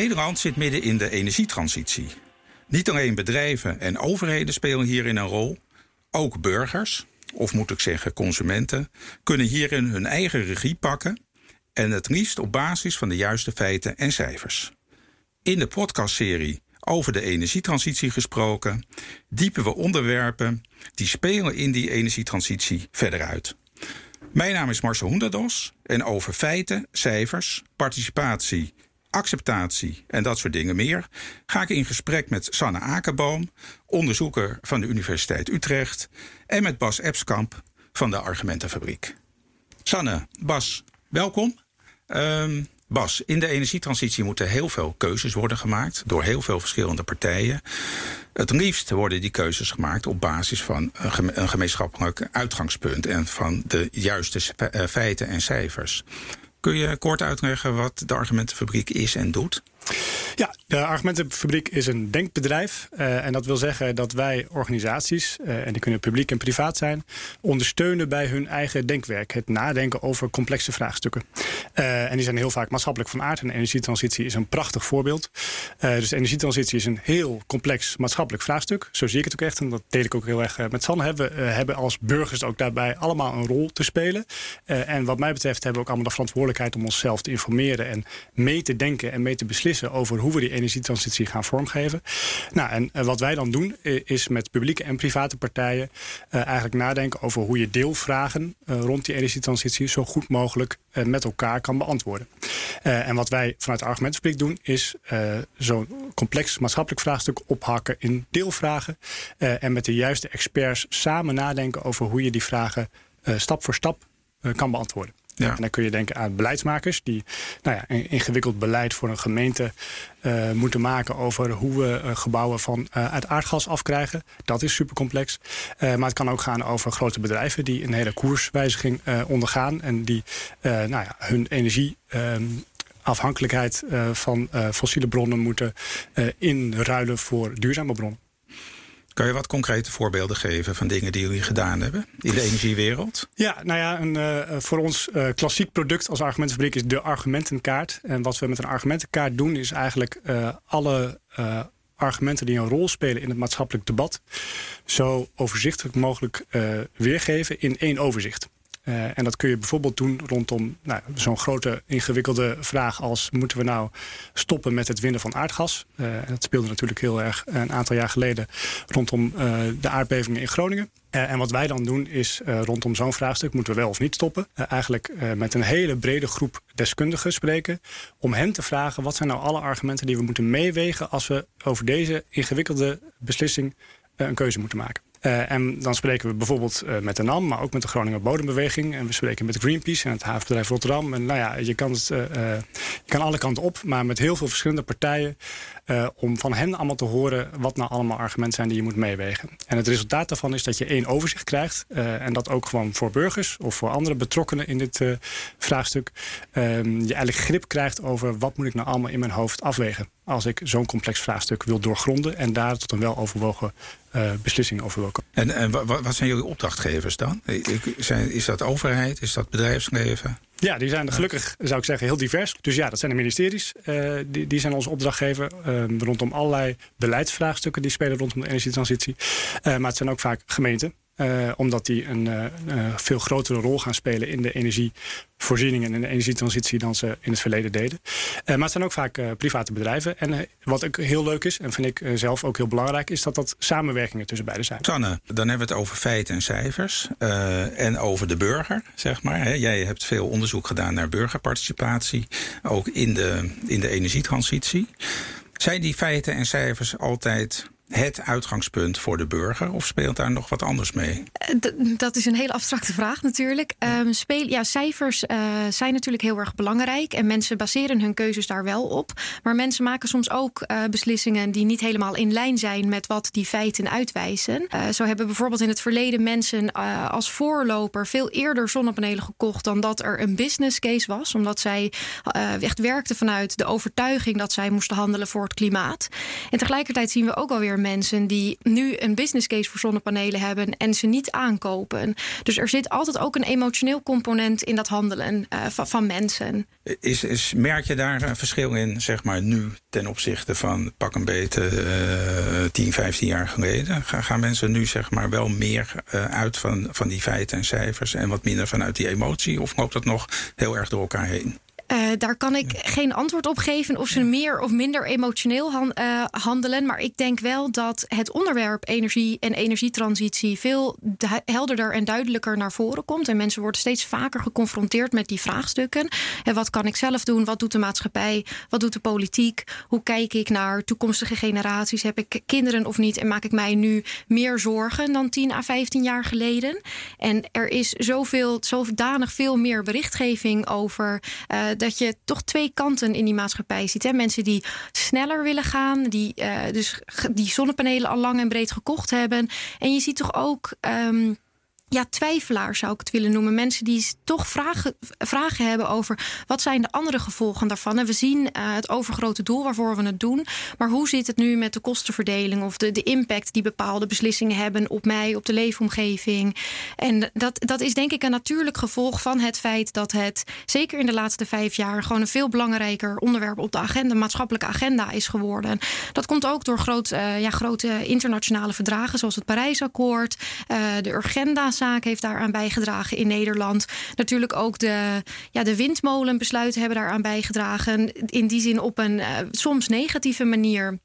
Nederland zit midden in de energietransitie. Niet alleen bedrijven en overheden spelen hierin een rol, ook burgers, of moet ik zeggen consumenten, kunnen hierin hun eigen regie pakken en het liefst op basis van de juiste feiten en cijfers. In de podcastserie over de energietransitie gesproken, diepen we onderwerpen die spelen in die energietransitie verder uit. Mijn naam is Marcel Hoenderdos en over feiten, cijfers, participatie, acceptatie en dat soort dingen meer ga ik in gesprek met Sanne Akerboom, onderzoeker van de Universiteit Utrecht, en met Bas Epskamp van de Argumentenfabriek. Sanne, Bas, welkom. Um, Bas, in de energietransitie moeten heel veel keuzes worden gemaakt door heel veel verschillende partijen. Het liefst worden die keuzes gemaakt op basis van een gemeenschappelijk uitgangspunt en van de juiste eh, feiten en cijfers. Kun je kort uitleggen wat de argumentenfabriek is en doet? Ja, de Argumentenfabriek is een denkbedrijf. Uh, en dat wil zeggen dat wij organisaties, uh, en die kunnen publiek en privaat zijn, ondersteunen bij hun eigen denkwerk. Het nadenken over complexe vraagstukken. Uh, en die zijn heel vaak maatschappelijk van aard. En de energietransitie is een prachtig voorbeeld. dus energietransitie is een heel complex maatschappelijk vraagstuk. Zo zie ik het ook echt. En dat deel ik ook heel erg met Sanne. We hebben als burgers ook daarbij allemaal een rol te spelen. en wat mij betreft hebben we ook allemaal de verantwoordelijkheid om onszelf te informeren en mee te denken en mee te beslissen over hoe we die energietransitie gaan vormgeven. Nou, en eh, wat wij dan doen, is met publieke en private partijen uh, eigenlijk nadenken over hoe je deelvragen rond die energietransitie zo goed mogelijk met elkaar kan beantwoorden. en wat wij vanuit de argumentenfabriek doen, is zo'n complex maatschappelijk vraagstuk ophakken in deelvragen. en met de juiste experts samen nadenken over hoe je die vragen stap voor stap kan beantwoorden. Ja. En dan kun je denken aan beleidsmakers die nou ja, een ingewikkeld beleid voor een gemeente uh, moeten maken over hoe we uh, gebouwen van uh, uit aardgas afkrijgen. Dat is super complex. maar het kan ook gaan over grote bedrijven die een hele koerswijziging ondergaan en die nou ja, hun energie. Ehm, afhankelijkheid van fossiele bronnen moeten inruilen voor duurzame bronnen. Kan je wat concrete voorbeelden geven van dingen die jullie gedaan hebben in de energiewereld? Ja, nou ja, een, uh, voor ons uh, klassiek product als argumentenfabriek is de argumentenkaart. En wat we met een argumentenkaart doen is eigenlijk uh, alle argumenten die een rol spelen in het maatschappelijk debat zo overzichtelijk mogelijk weergeven in één overzicht. Uh, en dat kun je bijvoorbeeld doen rondom nou, zo'n grote ingewikkelde vraag als moeten we nou stoppen met het winnen van aardgas. Uh, dat speelde natuurlijk heel erg een aantal jaar geleden rondom uh, de aardbevingen in Groningen. en wat wij dan doen is rondom zo'n vraagstuk moeten we wel of niet stoppen. eigenlijk met een hele brede groep deskundigen spreken om hen te vragen wat zijn nou alle argumenten die we moeten meewegen als we over deze ingewikkelde beslissing een keuze moeten maken. Uh, en dan spreken we bijvoorbeeld uh, met de NAM, maar ook met de Groninger Bodembeweging. En we spreken met Greenpeace en het havenbedrijf Rotterdam. En nou ja, je kan, het, uh, je kan alle kanten op, maar met heel veel verschillende partijen. om van hen allemaal te horen wat nou allemaal argumenten zijn die je moet meewegen. En het resultaat daarvan is dat je één overzicht krijgt. en dat ook gewoon voor burgers of voor andere betrokkenen in dit vraagstuk. Ehm, je eigenlijk grip krijgt over wat moet ik nou allemaal in mijn hoofd afwegen als ik zo'n complex vraagstuk wil doorgronden en daar tot een weloverwogen uh, beslissing over. En, en wat zijn jullie opdrachtgevers dan? Is dat overheid? Is dat bedrijfsleven? Ja, die zijn gelukkig, zou ik zeggen, heel divers. Dus ja, dat zijn de ministeries. Uh, die, die zijn onze opdrachtgever uh, rondom allerlei beleidsvraagstukken die spelen rondom de energietransitie. Maar het zijn ook vaak gemeenten. Uh, omdat die een uh, veel grotere rol gaan spelen in de energievoorziening en in de energietransitie dan ze in het verleden deden. maar het zijn ook vaak private bedrijven. En wat ook heel leuk is, en vind ik zelf ook heel belangrijk, is dat dat samenwerkingen tussen beide zijn. Sanne, dan hebben we het over feiten en cijfers en over de burger, zeg maar. Hè. Jij hebt veel onderzoek gedaan naar burgerparticipatie, ook in de, in de energietransitie. Zijn die feiten en cijfers altijd het uitgangspunt voor de burger? Of speelt daar nog wat anders mee? Eh, dat is een hele abstracte vraag natuurlijk. Um, speel, ja, cijfers uh, zijn natuurlijk heel erg belangrijk. En mensen baseren hun keuzes daar wel op. Maar mensen maken soms ook uh, beslissingen die niet helemaal in lijn zijn met wat die feiten uitwijzen. Uh, zo hebben bijvoorbeeld in het verleden mensen als voorloper veel eerder zonnepanelen gekocht dan dat er een business case was. Omdat zij echt werkten vanuit de overtuiging dat zij moesten handelen voor het klimaat. En tegelijkertijd zien we ook alweer er mensen die nu een business case voor zonnepanelen hebben en ze niet aankopen. Dus er zit altijd ook een emotioneel component in dat handelen uh, van, mensen. Is, is, merk je daar een verschil in, zeg maar, nu ten opzichte van pak een beter uh, 10, 15 jaar geleden? Gaan, mensen nu zeg maar wel meer uh, uit van, van die feiten en cijfers en wat minder vanuit die emotie? Of loopt dat nog heel erg door elkaar heen? Uh, daar kan ik geen antwoord op geven of ze meer of minder emotioneel han, uh, handelen. Maar ik denk wel dat het onderwerp energie en energietransitie veel helderder en duidelijker naar voren komt. En mensen worden steeds vaker geconfronteerd met die vraagstukken. En wat kan ik zelf doen? Wat doet de maatschappij? Wat doet de politiek? Hoe kijk ik naar toekomstige generaties? Heb ik kinderen of niet? En maak ik mij nu meer zorgen dan 10 à 15 jaar geleden? En er is zoveel, zodanig veel meer berichtgeving over. Uh, dat je toch twee kanten in die maatschappij ziet. Hè? Mensen die sneller willen gaan, die uh, dus die zonnepanelen al lang en breed gekocht hebben. En je ziet toch ook. Um, ja, twijfelaars zou ik het willen noemen. Mensen die toch vragen, vragen hebben over wat zijn de andere gevolgen daarvan. En we zien uh, het overgrote doel waarvoor we het doen. Maar hoe zit het nu met de kostenverdeling of de, de impact die bepaalde beslissingen hebben op mij, op de leefomgeving? En dat, dat is denk ik een natuurlijk gevolg van het feit dat het zeker in de laatste vijf jaar gewoon een veel belangrijker onderwerp op de agenda, maatschappelijke agenda is geworden. Dat komt ook door groot, uh, ja, grote internationale verdragen zoals het Parijsakkoord, uh, de Urgenda's heeft daaraan bijgedragen in Nederland. Natuurlijk ook de, ja, de windmolenbesluiten hebben daaraan bijgedragen. In die zin op een uh, soms negatieve manier.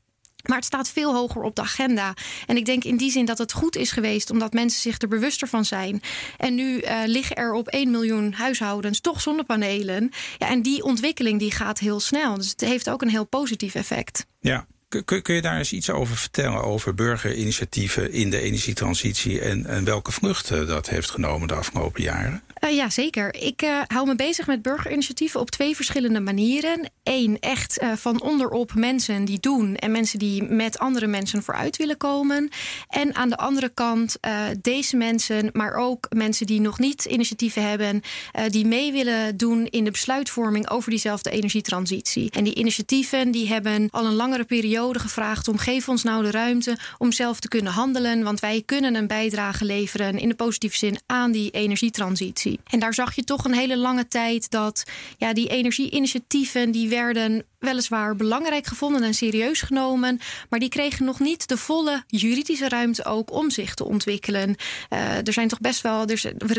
Maar het staat veel hoger op de agenda. En ik denk in die zin dat het goed is geweest, omdat mensen zich er bewuster van zijn. En nu uh, liggen er op 1 miljoen huishoudens toch zonnepanelen. Ja, en die ontwikkeling die gaat heel snel. Dus het heeft ook een heel positief effect. Ja, Kun, kun, je daar eens iets over vertellen, over burgerinitiatieven in de energietransitie en, en welke vluchten dat heeft genomen de afgelopen jaren? Uh, ja, zeker. Ik uh, hou me bezig met burgerinitiatieven op twee verschillende manieren. Eén, echt uh, van onderop mensen die doen en mensen die met andere mensen vooruit willen komen. En aan de andere kant deze mensen, maar ook mensen die nog niet initiatieven hebben, die mee willen doen in de besluitvorming over diezelfde energietransitie. En die initiatieven die hebben al een langere periode gevraagd om geef ons nou de ruimte om zelf te kunnen handelen, want wij kunnen een bijdrage leveren in de positieve zin aan die energietransitie. En daar zag je toch een hele lange tijd dat ja, die energieinitiatieven die werden weliswaar belangrijk gevonden en serieus genomen, maar die kregen nog niet de volle juridische ruimte ook om zich te ontwikkelen. Uh, er zijn toch best wel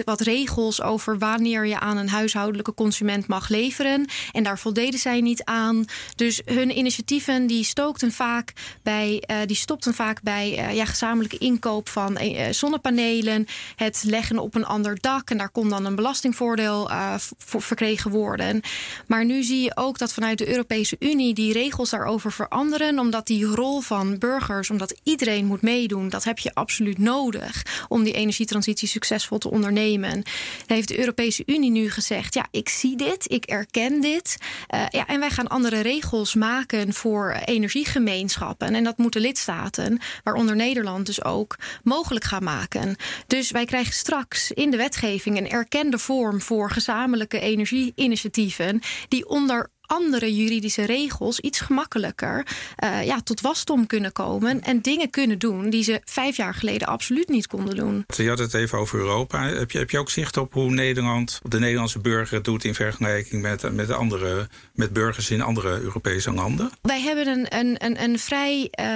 wat regels over wanneer je aan een huishoudelijke consument mag leveren. En daar voldeden zij niet aan. Dus hun initiatieven die stookten vaak bij, uh, die stopten vaak bij uh, ja, gezamenlijke inkoop van zonnepanelen, het leggen op een ander dak. En daar kon dan een belastingvoordeel voor verkregen worden. Maar nu zie je ook dat vanuit de Europese Unie die regels daarover veranderen. Omdat die rol van burgers, omdat iedereen moet meedoen, dat heb je absoluut nodig om die energietransitie succesvol te ondernemen. Heeft de Europese Unie nu gezegd: ja, ik zie dit, ik erken dit. Uh, ja, en wij gaan andere regels maken voor energiegemeenschappen. En dat moeten lidstaten, waaronder Nederland dus ook, mogelijk gaan maken. Dus wij krijgen straks in de wetgeving een erkende vorm voor gezamenlijke energieinitiatieven die onder andere juridische regels iets gemakkelijker uh, ja, tot wasdom kunnen komen en dingen kunnen doen die ze vijf jaar geleden absoluut niet konden doen. Je had het even over Europa. Heb je, heb je ook zicht op hoe Nederland, de Nederlandse burger het doet in vergelijking met, met, andere, met burgers in andere Europese landen? Wij hebben een, een, een, een vrij uh,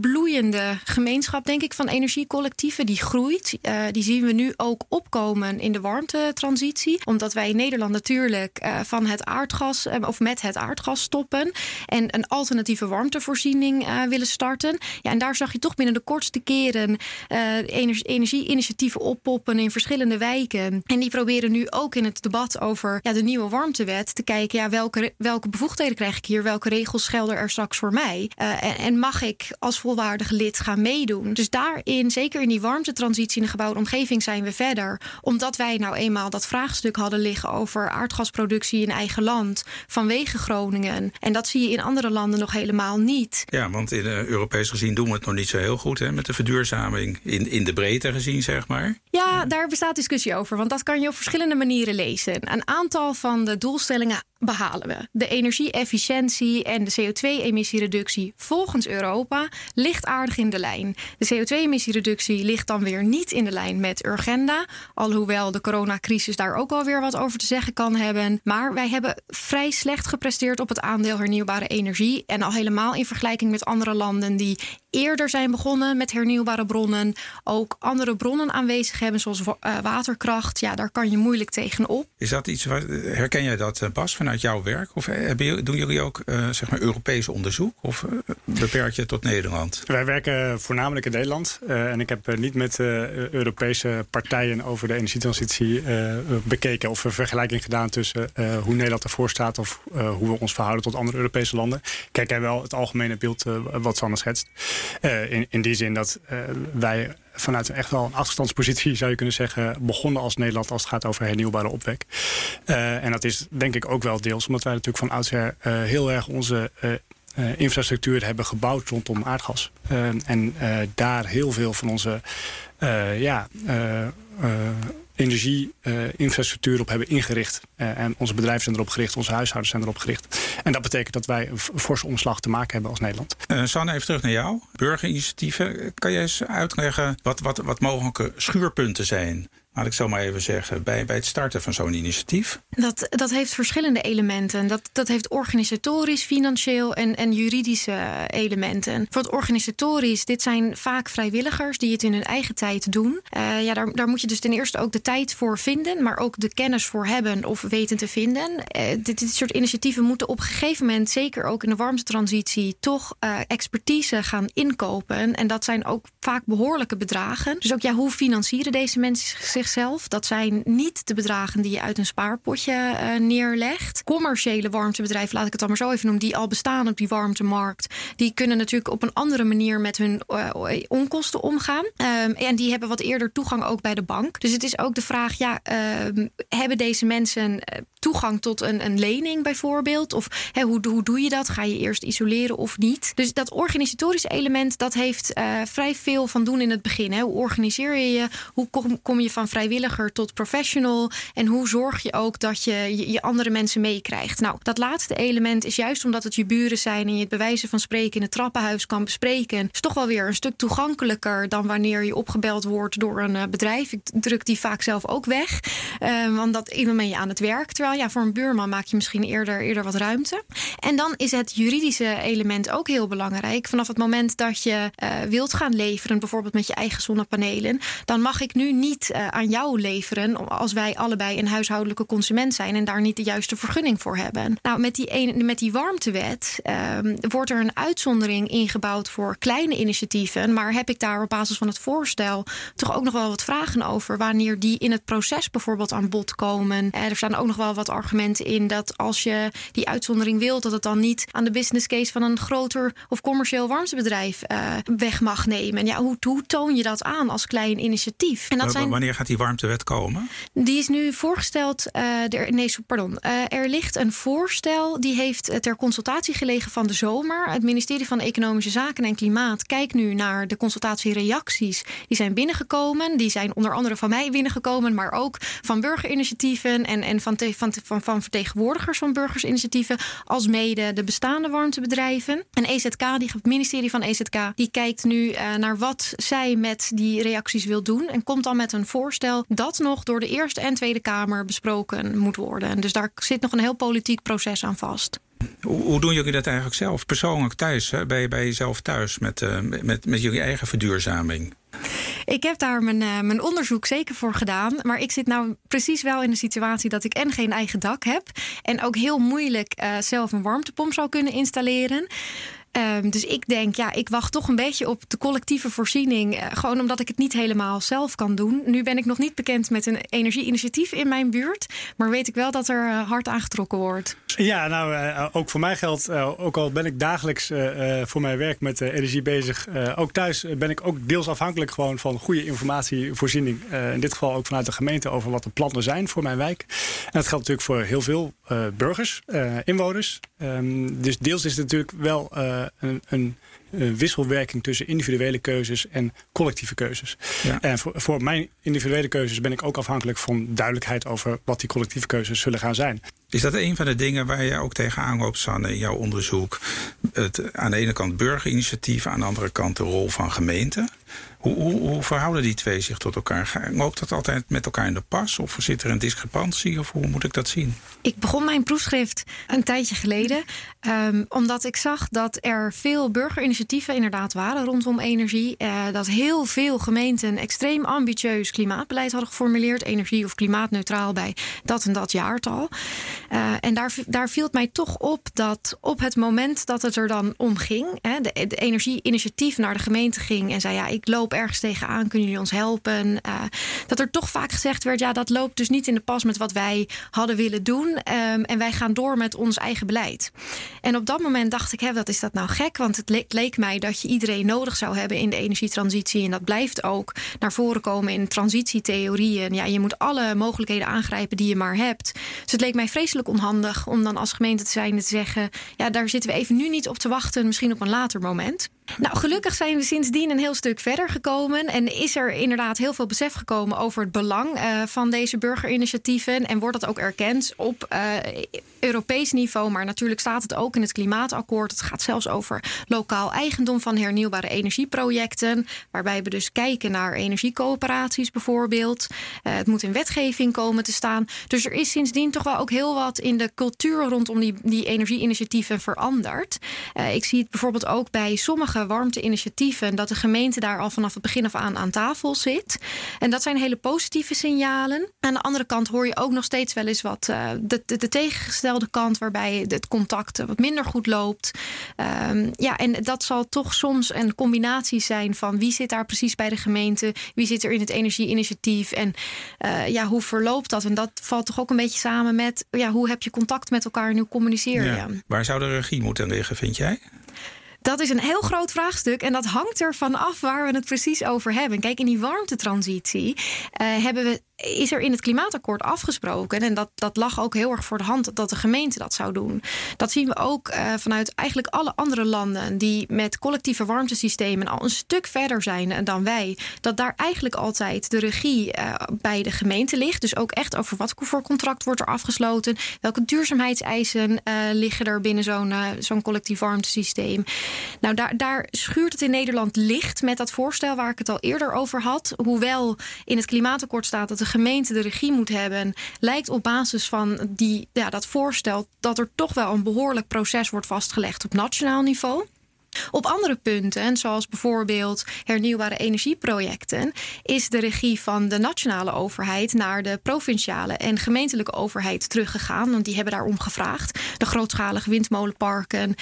bloeiende gemeenschap, denk ik, van energiecollectieven die groeit. Uh, die zien we nu ook opkomen in de warmtetransitie. Omdat wij in Nederland natuurlijk van het aardgas of met het aardgas stoppen en een alternatieve warmtevoorziening uh, willen starten. Ja, en daar zag je toch binnen de kortste keren uh, energie-initiatieven oppoppen in verschillende wijken. En die proberen nu ook in het debat over ja, de nieuwe warmtewet te kijken, ja, welke, welke bevoegdheden krijg ik hier, welke regels gelden er straks voor mij uh, en, en, mag ik als volwaardig lid gaan meedoen. Dus daarin, zeker in die warmtetransitie in de gebouwde omgeving, zijn we verder. Omdat wij nou eenmaal dat vraagstuk hadden liggen over aardgasproductie in eigen land vanwege eigen Groningen. En dat zie je in andere landen nog helemaal niet. Ja, want in uh, Europees gezien doen we het nog niet zo heel goed hè, met de verduurzaming. In, in de breedte gezien, zeg maar. Ja, daar bestaat discussie over. Want dat kan je op verschillende manieren lezen. Een aantal van de doelstellingen behalen we. De energie-efficiëntie en de CO2-emissiereductie volgens Europa ligt aardig in de lijn. De CO2-emissiereductie ligt dan weer niet in de lijn met Urgenda. Alhoewel de coronacrisis daar ook alweer wat over te zeggen kan hebben. Maar wij hebben vrij slecht gepresteerd op het aandeel hernieuwbare energie. En al helemaal in vergelijking met andere landen die eerder zijn begonnen met hernieuwbare bronnen. Ook andere bronnen aanwezig hebben, zoals uh, waterkracht. Ja, daar kan je moeilijk tegenop. Is dat iets, herken jij dat, eh, Bas, vanuit jouw werk? Of hebben, doen jullie ook uh, zeg maar Europees onderzoek? Of beperk je het tot Nederland? Wij werken voornamelijk in Nederland. en ik heb niet met Europese partijen over de energietransitie bekeken of een vergelijking gedaan tussen hoe Nederland ervoor staat of hoe we ons verhouden tot andere Europese landen. Kijk, jij wel het algemene beeld wat Sanne schetst. Uh, in, in die zin dat uh, wij vanuit echt wel een achterstandspositie, zou je kunnen zeggen, begonnen als Nederland als het gaat over hernieuwbare opwek. Uh, en dat is denk ik ook wel deels omdat wij natuurlijk van oudsher heel erg onze infrastructuur hebben gebouwd rondom aardgas. en daar heel veel van onze ja, energieinfrastructuur uh, op hebben ingericht. En onze bedrijven zijn erop gericht, onze huishoudens zijn erop gericht. En dat betekent dat wij een forse omslag te maken hebben als Nederland. Uh, Sanne, even terug naar jou. Burgerinitiatieven. Kan jij eens uitleggen wat, wat, wat mogelijke schuurpunten zijn laat ik zo maar even zeggen, bij, bij het starten van zo'n initiatief? Dat, dat heeft verschillende elementen. Dat, dat heeft organisatorisch, financieel en, en juridische elementen. Voor het organisatorisch, dit zijn vaak vrijwilligers die het in hun eigen tijd doen. Uh, ja, daar, daar moet je dus ten eerste ook de tijd voor vinden, maar ook de kennis voor hebben of weten te vinden. Uh, dit, dit soort initiatieven moeten op een gegeven moment, zeker ook in de warmtetransitie, toch expertise gaan inkopen. En dat zijn ook vaak behoorlijke bedragen. Dus ook ja, hoe financieren deze mensen zich? Zichzelf. Dat zijn niet de bedragen die je uit een spaarpotje uh, neerlegt. Commerciële warmtebedrijven, laat ik het dan maar zo even noemen, die al bestaan op die warmtemarkt, die kunnen natuurlijk op een andere manier met hun uh, onkosten omgaan. Um, en die hebben wat eerder toegang ook bij de bank. Dus het is ook de vraag: ja, uh, hebben deze mensen eh, toegang tot een, een lening bijvoorbeeld? Of hoe, hoe doe je dat? Ga je eerst isoleren of niet? Dus dat organisatorische element, dat heeft vrij veel van doen in het begin. Hè. Hoe organiseer je je? Hoe kom, kom je van vrijwilliger tot professional? En hoe zorg je ook dat je je, andere mensen meekrijgt? Nou, dat laatste element is juist omdat het je buren zijn en je het bewijzen van spreken in het trappenhuis kan bespreken, is toch wel weer een stuk toegankelijker dan wanneer je opgebeld wordt door een uh, bedrijf. Ik druk die vaak zelf ook weg, uh, want dat dan ben je aan het werk. Terwijl ja, voor een buurman maak je misschien eerder, eerder wat ruimte. En dan is het juridische element ook heel belangrijk. Vanaf het moment dat je uh, wilt gaan leveren, bijvoorbeeld met je eigen zonnepanelen, dan mag ik nu niet aan jou leveren als wij allebei een huishoudelijke consument zijn en daar niet de juiste vergunning voor hebben. Nou, met die, een, met die warmtewet uh, wordt er een uitzondering ingebouwd voor kleine initiatieven. Maar heb ik daar op basis van het voorstel toch ook nog wel wat vragen over wanneer die in het proces bijvoorbeeld aan bod komen. Er staan ook nog wel wat argumenten in dat als je die uitzondering wilt, dat het dan niet aan de business case van een groter of commercieel warmtebedrijf uh, weg mag nemen. Ja, hoe, hoe toon je dat aan als klein initiatief? En dat zijn... Wanneer gaat die warmtewet komen? Die is nu voorgesteld. Uh, er, nee, pardon. Uh, er ligt een voorstel. Die heeft ter consultatie gelegen van de zomer. Het ministerie van Economische Zaken en Klimaat kijkt nu naar de consultatiereacties. Die zijn binnengekomen. Die zijn onder andere van mij binnengekomen. Maar ook van burgerinitiatieven. En, en van, van, van, van vertegenwoordigers van burgersinitiatieven. Als mede de bestaande warmtebedrijven. En EZK, die, het ministerie van EZK, die kijkt nu naar wat zij met die reacties wil doen. En komt dan met een voorstel dat nog door de Eerste en Tweede Kamer besproken moet worden. Dus daar zit nog een heel politiek proces aan vast. Hoe, hoe doen jullie dat eigenlijk zelf? Persoonlijk thuis, hè? Bij, bij jezelf thuis met, uh, met, met jullie eigen verduurzaming? Ik heb daar mijn, uh, mijn onderzoek zeker voor gedaan. Maar ik zit nou precies wel in de situatie dat ik en geen eigen dak heb. En ook heel moeilijk uh, zelf een warmtepomp zou kunnen installeren. Ehm, dus ik denk, ja, ik wacht toch een beetje op de collectieve voorziening. Uh, gewoon omdat ik het niet helemaal zelf kan doen. Nu ben ik nog niet bekend met een energieinitiatief in mijn buurt. Maar weet ik wel dat er uh, hard aangetrokken wordt. Ja, nou, uh, ook voor mij geldt, ook al ben ik dagelijks voor mijn werk met energie bezig. ook thuis ben ik ook deels afhankelijk gewoon van goede informatievoorziening. in dit geval ook vanuit de gemeente over wat de plannen zijn voor mijn wijk. En dat geldt natuurlijk voor heel veel burgers, inwoners. Um, dus deels is het natuurlijk wel een, een, wisselwerking tussen individuele keuzes en collectieve keuzes. Ja. En voor, voor, mijn individuele keuzes ben ik ook afhankelijk van duidelijkheid over wat die collectieve keuzes zullen gaan zijn. Is dat een van de dingen waar je ook tegenaan loopt, Sanne, in jouw onderzoek? Het, aan de ene kant burgerinitiatief, aan de andere kant de rol van gemeenten. Hoe, hoe, hoe, verhouden die twee zich tot elkaar? Loopt dat altijd met elkaar in de pas? Of zit er een discrepantie? Of hoe moet ik dat zien? Ik begon mijn proefschrift een tijdje geleden. Um, omdat ik zag dat er veel burgerinitiatieven inderdaad waren rondom energie. Uh, dat heel veel gemeenten extreem ambitieus klimaatbeleid hadden geformuleerd. Energie of klimaatneutraal bij dat en dat jaartal. Uh, en daar, daar viel het mij toch op dat op het moment dat het er dan om ging... Hè, de, de energieinitiatief naar de gemeente ging en zei... ja, ik loop ergens tegenaan, kunnen jullie ons helpen? Uh, dat er toch vaak gezegd werd, ja, dat loopt dus niet in de pas met wat wij hadden willen doen. Um, en wij gaan door met ons eigen beleid. En op dat moment dacht ik, hè, wat is dat nou gek? Want het leek, leek mij dat je iedereen nodig zou hebben in de energietransitie. En dat blijft ook naar voren komen in transitietheorieën. Ja, je moet alle mogelijkheden aangrijpen die je maar hebt. Dus het leek mij vreselijk onhandig om dan als gemeente te zijn te zeggen: ja, daar zitten we even nu niet op te wachten, misschien op een later moment. Nou, gelukkig zijn we sindsdien een heel stuk verder gekomen. En is er inderdaad heel veel besef gekomen over het belang uh, van deze burgerinitiatieven. En wordt dat ook erkend op uh, Europees niveau. Maar natuurlijk staat het ook in het klimaatakkoord. Het gaat zelfs over lokaal eigendom van hernieuwbare energieprojecten. Waarbij we dus kijken naar energiecoöperaties bijvoorbeeld. Uh, het moet in wetgeving komen te staan. Dus er is sindsdien toch wel ook heel wat in de cultuur rondom die, die energieinitiatieven veranderd. ik zie het bijvoorbeeld ook bij sommige warmte-initiatieven, dat de gemeente daar al vanaf het begin af aan aan tafel zit. En dat zijn hele positieve signalen. Aan de andere kant hoor je ook nog steeds wel eens wat uh, de, de, de, tegengestelde kant, waarbij het contact wat minder goed loopt. Um, ja, en dat zal toch soms een combinatie zijn van wie zit daar precies bij de gemeente, wie zit er in het energieinitiatief en uh, ja, hoe verloopt dat? En dat valt toch ook een beetje samen met ja, hoe heb je contact met elkaar en hoe communiceer je? Ja. Waar zou de regie moeten liggen, vind jij? Dat is een heel groot vraagstuk en dat hangt ervan af waar we het precies over hebben. Kijk, in die warmtetransitie uh, hebben we is er in het klimaatakkoord afgesproken. En dat, dat lag ook heel erg voor de hand dat de gemeente dat zou doen. Dat zien we ook uh, vanuit eigenlijk alle andere landen die met collectieve warmtesystemen al een stuk verder zijn dan wij. Dat daar eigenlijk altijd de regie uh, bij de gemeente ligt. Dus ook echt over wat voor contract wordt er afgesloten. Welke duurzaamheidseisen uh, liggen er binnen zo'n zo'n collectief warmtesysteem. Nou, daar, daar schuurt het in Nederland licht met dat voorstel waar ik het al eerder over had. Hoewel in het klimaatakkoord staat dat de gemeente de regie moet hebben, lijkt op basis van die, ja, dat voorstel dat er toch wel een behoorlijk proces wordt vastgelegd op nationaal niveau. Op andere punten, zoals bijvoorbeeld hernieuwbare energieprojecten, is de regie van de nationale overheid naar de provinciale en gemeentelijke overheid teruggegaan. Want die hebben daarom gevraagd. De grootschalige windmolenparken uh,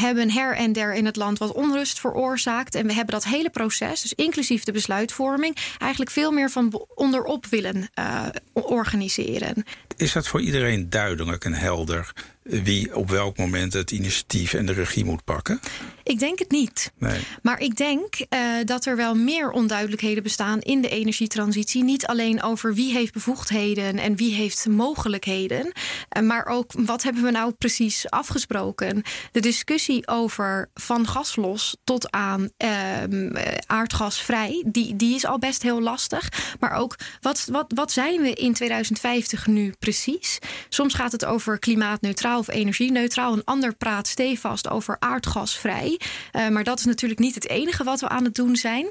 hebben her en der in het land wat onrust veroorzaakt. En we hebben dat hele proces, dus inclusief de besluitvorming, eigenlijk veel meer van onderop willen uh, organiseren. Is dat voor iedereen duidelijk en helder wie op welk moment het initiatief en de regie moet pakken? Ik denk het niet. Nee. Maar ik denk uh, dat er wel meer onduidelijkheden bestaan in de energietransitie. Niet alleen over wie heeft bevoegdheden en wie heeft mogelijkheden. Uh, maar ook wat hebben we nou precies afgesproken. De discussie over van gaslos tot aan uh, aardgasvrij, die, die is al best heel lastig. Maar ook wat, wat, wat zijn we in 2050 nu precies? Soms gaat het over klimaatneutraal of energieneutraal. Een ander praat stevast over aardgasvrij. Uh, maar dat is natuurlijk niet het enige wat we aan het doen zijn.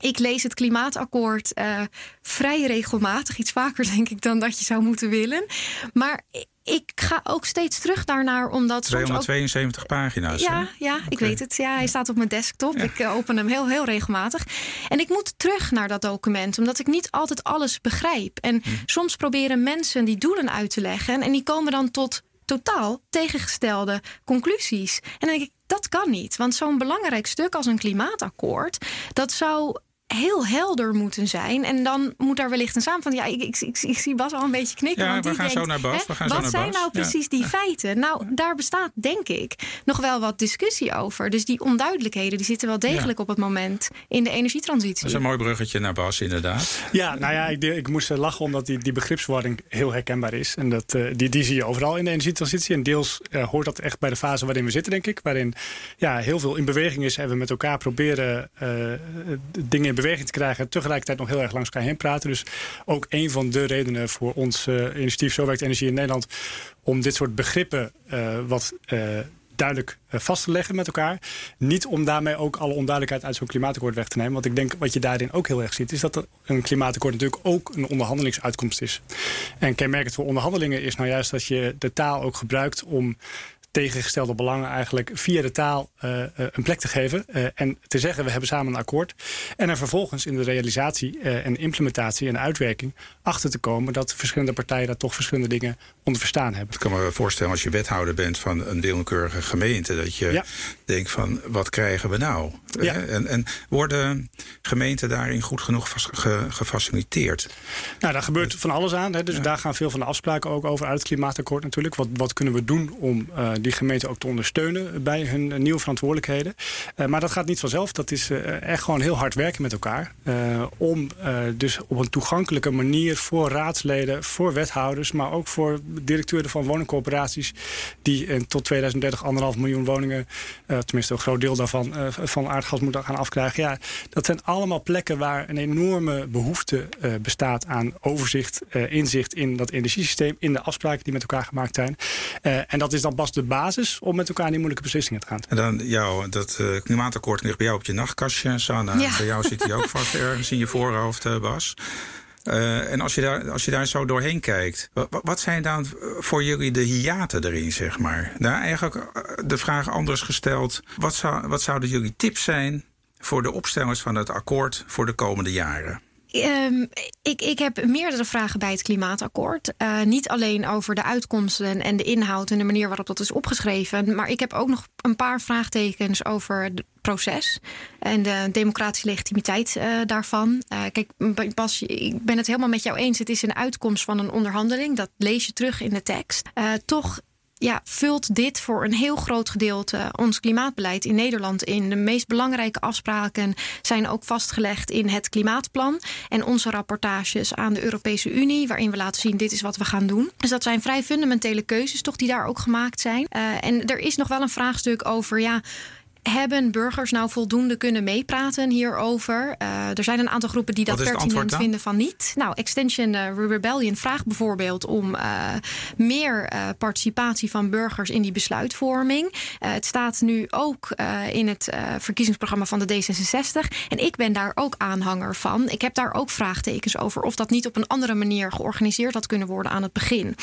Ik lees het klimaatakkoord uh, vrij regelmatig. Iets vaker, denk ik, dan dat je zou moeten willen. Maar ik ga ook steeds terug daarnaar, omdat. 272 ook... pagina's. Ja, ja ik weet het. Ja, hij staat op mijn desktop. Ja. Ik uh, open hem heel, heel regelmatig. En ik moet terug naar dat document, omdat ik niet altijd alles begrijp. En hm. soms proberen mensen die doelen uit te leggen. En die komen dan tot totaal tegengestelde conclusies. En dan denk ik, dat kan niet. Want zo'n belangrijk stuk als een klimaatakkoord, dat zou heel helder moeten zijn. En dan moet daar wellicht een samen van. Ja, ik, ik, ik, ik, zie Bas al een beetje knikken. Ja, want we gaan denkt, zo naar Bas. We gaan wat zo naar zijn Bas. nou Ja. precies die feiten? Nou, daar bestaat denk ik nog wel wat discussie over. Dus die onduidelijkheden die zitten wel degelijk op het moment in de energietransitie. Dat is een mooi bruggetje naar Bas, inderdaad. Ja, nou ja, ik, ik moest eh, lachen omdat die, die begripswording heel herkenbaar is. En dat, eh, die, die zie je overal in de energietransitie. En deels eh, hoort dat echt bij de fase waarin we zitten, denk ik. Waarin ja, heel veel in beweging is en we met elkaar proberen eh, dingen in beweging te krijgen. En tegelijkertijd nog heel erg langs elkaar heen praten. Dus ook een van de redenen voor ons eh, initiatief Zo werkt energie in Nederland. Om dit soort begrippen eh, wat eh, duidelijk vast te leggen met elkaar. Niet om daarmee ook alle onduidelijkheid uit zo'n klimaatakkoord weg te nemen. Want ik denk wat je daarin ook heel erg ziet, is dat een klimaatakkoord natuurlijk ook een onderhandelingsuitkomst is. En kenmerkend voor onderhandelingen is nou juist dat je de taal ook gebruikt om tegengestelde belangen eigenlijk via de taal eh, eh, een plek te geven. eh, en te zeggen, we hebben samen een akkoord. En er vervolgens in de realisatie en implementatie en uitwerking achter te komen dat verschillende partijen daar toch verschillende dingen onder verstaan hebben. Ik kan me voorstellen als je wethouder bent van een willekeurige gemeente... dat je Ja. denkt van, wat krijgen we nou? Ja. En, en worden gemeenten daarin goed genoeg ge- gefaciliteerd? Nou, daar gebeurt van alles aan. Hè. Dus daar gaan veel van de afspraken ook over uit het klimaatakkoord natuurlijk. Wat, wat kunnen we doen om die gemeenten ook te ondersteunen bij hun eh, nieuwe verantwoordelijkheden. Eh, maar dat gaat niet vanzelf. Dat is eh, echt gewoon heel hard werken met elkaar. eh, om eh, dus op een toegankelijke manier voor raadsleden, voor wethouders, maar ook voor directeuren van woningcorporaties die eh, tot 2030 anderhalf miljoen woningen, eh, tenminste een groot deel daarvan, eh, van aardgas moeten gaan afkrijgen. Ja, dat zijn allemaal plekken waar een enorme behoefte eh, bestaat aan overzicht, eh, inzicht in dat energiesysteem, in de afspraken die met elkaar gemaakt zijn. Eh, en dat is dan pas de basis om met elkaar in die moeilijke beslissingen te gaan. En dan jou, dat eh, klimaatakkoord ligt bij jou op je nachtkastje, Sanne. Ja. Bij jou zit hij ook vast ergens in je voorhoofd, eh, Bas. Eh, en als je, daar, als je daar zo doorheen kijkt, wat, wat zijn dan voor jullie de hiaten erin, zeg maar? Nou, eigenlijk de vraag anders gesteld. Wat, zou, wat zouden jullie tips zijn voor de opstellers van het akkoord voor de komende jaren? Ehm, ik, ik heb meerdere vragen bij het klimaatakkoord. Eh, niet alleen over de uitkomsten en de inhoud en de manier waarop dat is opgeschreven. Maar ik heb ook nog een paar vraagtekens over het proces en de democratische legitimiteit eh, daarvan. Eh, kijk, Bas, ik ben het helemaal met jou eens. Het is een uitkomst van een onderhandeling. Dat lees je terug in de tekst. Toch ja, vult dit voor een heel groot gedeelte ons klimaatbeleid in Nederland in. De meest belangrijke afspraken zijn ook vastgelegd in het klimaatplan en onze rapportages aan de Europese Unie, waarin we laten zien dit is wat we gaan doen. Dus dat zijn vrij fundamentele keuzes, toch die daar ook gemaakt zijn. Uh, en er is nog wel een vraagstuk over ja. Hebben burgers nou voldoende kunnen meepraten hierover? Uh, er zijn een aantal groepen die dat pertinent vinden van niet. Nou, Extension uh, Rebellion vraagt bijvoorbeeld om uh, meer participatie van burgers in die besluitvorming. het staat nu ook in het verkiezingsprogramma van de D66. En ik ben daar ook aanhanger van. Ik heb daar ook vraagtekens over of dat niet op een andere manier georganiseerd had kunnen worden aan het begin.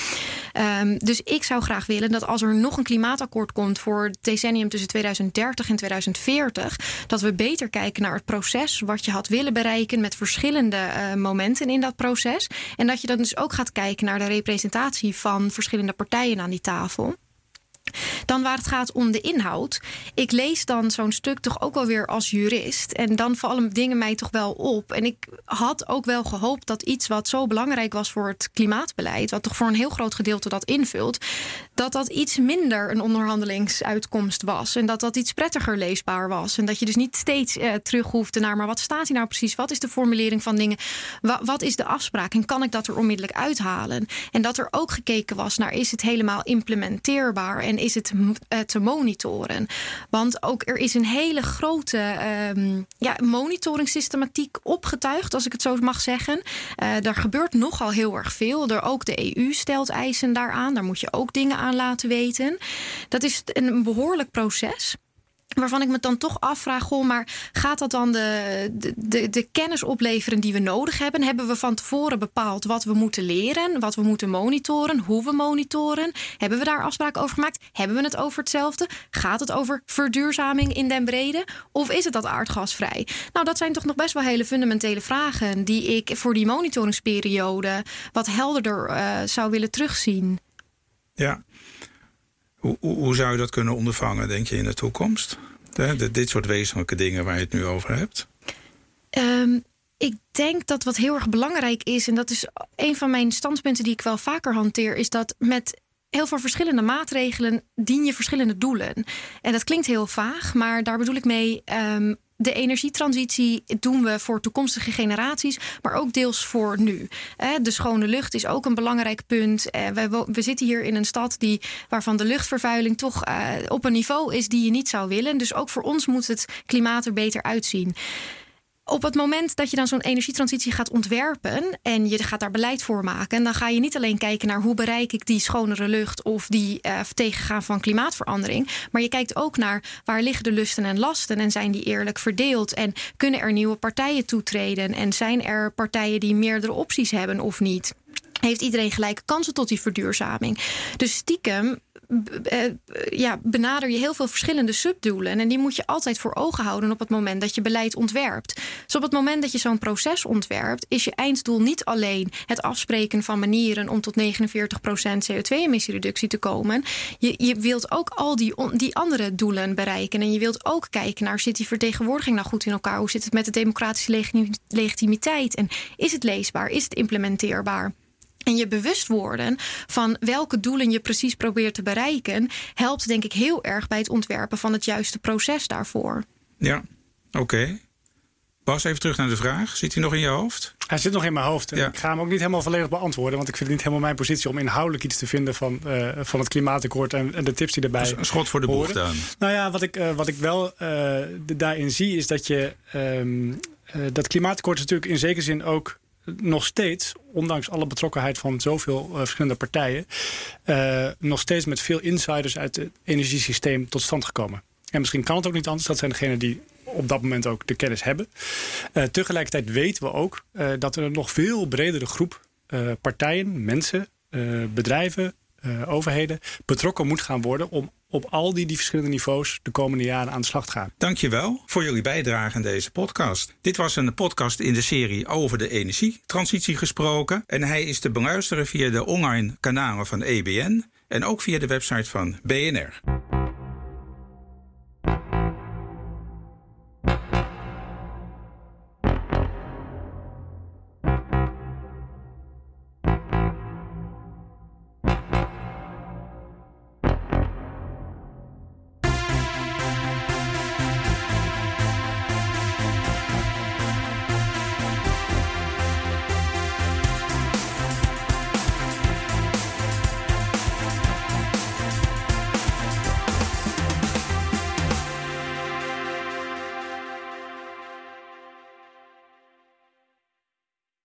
Um, dus ik zou graag willen dat als er nog een klimaatakkoord komt voor het decennium tussen 2030 in 2040, dat we beter kijken naar het proces, wat je had willen bereiken met verschillende uh, momenten in dat proces. En dat je dan dus ook gaat kijken naar de representatie van verschillende partijen aan die tafel. Dan waar het gaat om de inhoud. Ik lees dan zo'n stuk toch ook wel weer als jurist. En dan vallen dingen mij toch wel op. En ik had ook wel gehoopt dat iets wat zo belangrijk was voor het klimaatbeleid, wat toch voor een heel groot gedeelte dat invult, dat dat iets minder een onderhandelingsuitkomst was. En dat dat iets prettiger leesbaar was. En dat je dus niet steeds uh, terug hoefde naar, maar wat staat hier nou precies? Wat is de formulering van dingen? Wat is de afspraak? En kan ik dat er onmiddellijk uithalen? En dat er ook gekeken was naar, is het helemaal implementeerbaar? En is het uh, te monitoren? Want ook er is een hele grote um, ja, monitoringssystematiek opgetuigd, als ik het zo mag zeggen. Uh, er gebeurt nogal heel erg veel. Er ook de EU stelt eisen daaraan. Daar moet je ook dingen aan laten weten. Dat is een behoorlijk proces. Waarvan ik me dan toch afvraag, goh, maar gaat dat dan de, de, de, kennis opleveren die we nodig hebben? Hebben we van tevoren bepaald wat we moeten leren, wat we moeten monitoren, hoe we monitoren? Hebben we daar afspraken over gemaakt? Hebben we het over hetzelfde? Gaat het over verduurzaming in den brede? Of is het dat aardgasvrij? Nou, dat zijn toch nog best wel hele fundamentele vragen die ik voor die monitoringsperiode wat helderder uh, zou willen terugzien. Ja, Hoe, zou je dat kunnen ondervangen, denk je, in de toekomst? Dit soort wezenlijke dingen waar je het nu over hebt? Um, ik denk dat wat heel erg belangrijk is, en dat is een van mijn standpunten die ik wel vaker hanteer, is dat met heel veel verschillende maatregelen dien je verschillende doelen. En dat klinkt heel vaag, maar daar bedoel ik mee. Um, de energietransitie doen we voor toekomstige generaties, maar ook deels voor nu. De schone lucht is ook een belangrijk punt. Eh, we zitten hier in een stad die, waarvan de luchtvervuiling toch eh, op een niveau is die je niet zou willen. Dus ook voor ons moet het klimaat er beter uitzien op het moment dat je dan zo'n energietransitie gaat ontwerpen en je gaat daar beleid voor maken, dan ga je niet alleen kijken naar hoe bereik ik die schonere lucht of die uh, tegengaan van klimaatverandering, maar je kijkt ook naar waar liggen de lusten en lasten en zijn die eerlijk verdeeld en kunnen er nieuwe partijen toetreden en zijn er partijen die meerdere opties hebben of niet. Heeft iedereen gelijke kansen tot die verduurzaming? Dus stiekem eh, ja, benader je heel veel verschillende subdoelen. En die moet je altijd voor ogen houden op het moment dat je beleid ontwerpt. Dus op het moment dat je zo'n proces ontwerpt, is je einddoel niet alleen het afspreken van manieren om tot 49% CO2-emissiereductie te komen. Je, je wilt ook al die, die andere doelen bereiken. En je wilt ook kijken naar zit die vertegenwoordiging nou goed in elkaar? Hoe zit het met de democratische legitimiteit? En is het leesbaar? Is het implementeerbaar? En je bewust worden van welke doelen je precies probeert te bereiken, helpt denk ik heel erg bij het ontwerpen van het juiste proces daarvoor. Ja, oké. Bas, even terug naar de vraag. Zit hij nog in je hoofd? Hij zit nog in mijn hoofd. Ik ga hem ook niet helemaal volledig beantwoorden. Want ik vind het niet helemaal mijn positie om inhoudelijk iets te vinden van, uh, van het klimaatakkoord en, en, de tips die erbij. een schot voor de boeg dan. Nou ja, wat ik, uh, wat ik wel uh, daarin zie is dat je. Um, dat klimaatakkoord is natuurlijk in zekere zin ook nog steeds, ondanks alle betrokkenheid van zoveel uh, verschillende partijen, uh, nog steeds met veel insiders uit het energiesysteem tot stand gekomen. En misschien kan het ook niet anders. Dat zijn degenen die op dat moment ook de kennis hebben. Uh, tegelijkertijd weten we ook dat er een nog veel bredere groep partijen, mensen, bedrijven, overheden betrokken moet gaan worden om op al die, die verschillende niveaus de komende jaren aan de slag gaan. Dankjewel voor jullie bijdrage in deze podcast. Dit was een podcast in de serie over de energietransitie gesproken. En hij is te beluisteren via de online kanalen van EBN en ook via de website van BNR.